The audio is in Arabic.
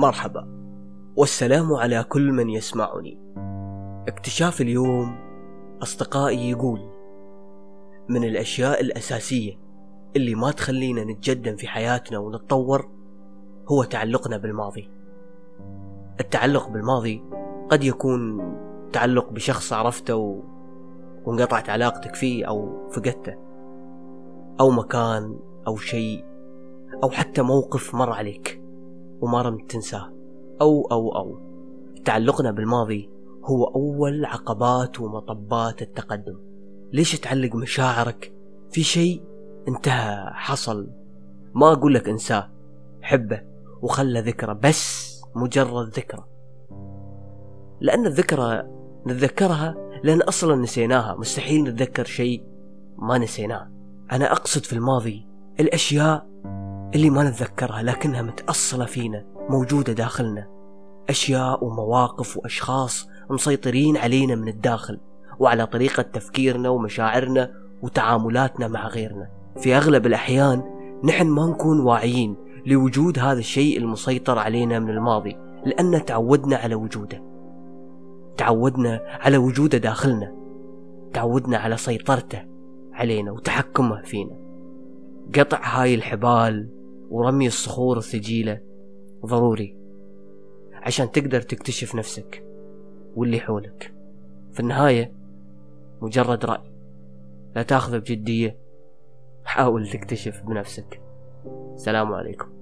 مرحبا. والسلام على كل من يسمعني. اكتشاف اليوم أصدقائي يقول من الأشياء الأساسية اللي ما تخلينا نتجدم في حياتنا ونتطور هو تعلقنا بالماضي. التعلق بالماضي قد يكون تعلق بشخص عرفته و... وانقطعت علاقتك فيه أو فقدته. أو مكان أو شيء أو حتى موقف مر عليك. وما رمت تنساه. أو أو أو. تعلقنا بالماضي هو أول عقبات ومطبات التقدم. ليش تعلق مشاعرك؟ في شيء انتهى حصل. ما أقول لك انساه. حبه وخلى ذكرى بس مجرد ذكرى. لأن الذكرى نتذكرها لأن أصلا نسيناها. مستحيل نتذكر شيء ما نسيناه. أنا أقصد في الماضي الأشياء اللي ما نتذكرها لكنها متأصلة فينا موجودة داخلنا. أشياء ومواقف وأشخاص مسيطرين علينا من الداخل وعلى طريقة تفكيرنا ومشاعرنا وتعاملاتنا مع غيرنا. في أغلب الأحيان نحن ما نكون واعيين لوجود هذا الشيء المسيطر علينا من الماضي لأن تعودنا على وجوده. تعودنا على وجوده داخلنا. تعودنا على سيطرته علينا وتحكمه فينا. قطع هاي الحبال ورمي الصخور الثقيلة ضروري. عشان تقدر تكتشف نفسك واللي حولك. في النهاية مجرد رأي. لا تاخذه بجدية. حاول تكتشف بنفسك. السلام عليكم.